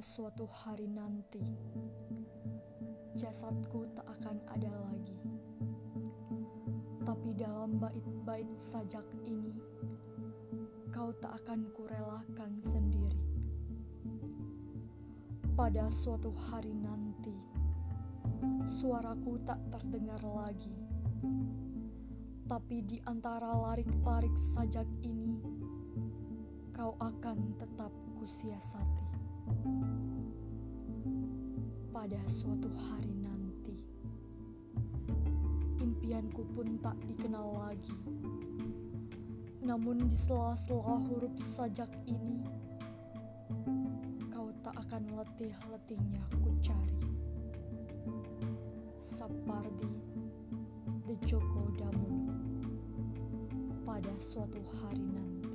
suatu hari nanti, jasadku tak akan ada lagi. Tapi dalam bait-bait sajak ini, kau tak akan kurelakan sendiri. Pada suatu hari nanti, suaraku tak terdengar lagi. Tapi di antara larik-larik sajak ini, kau akan tetap kusiasati pada suatu hari nanti. Impianku pun tak dikenal lagi. Namun di sela-sela huruf sajak ini, kau tak akan letih-letihnya ku cari. Sapardi de Joko Damono pada suatu hari nanti.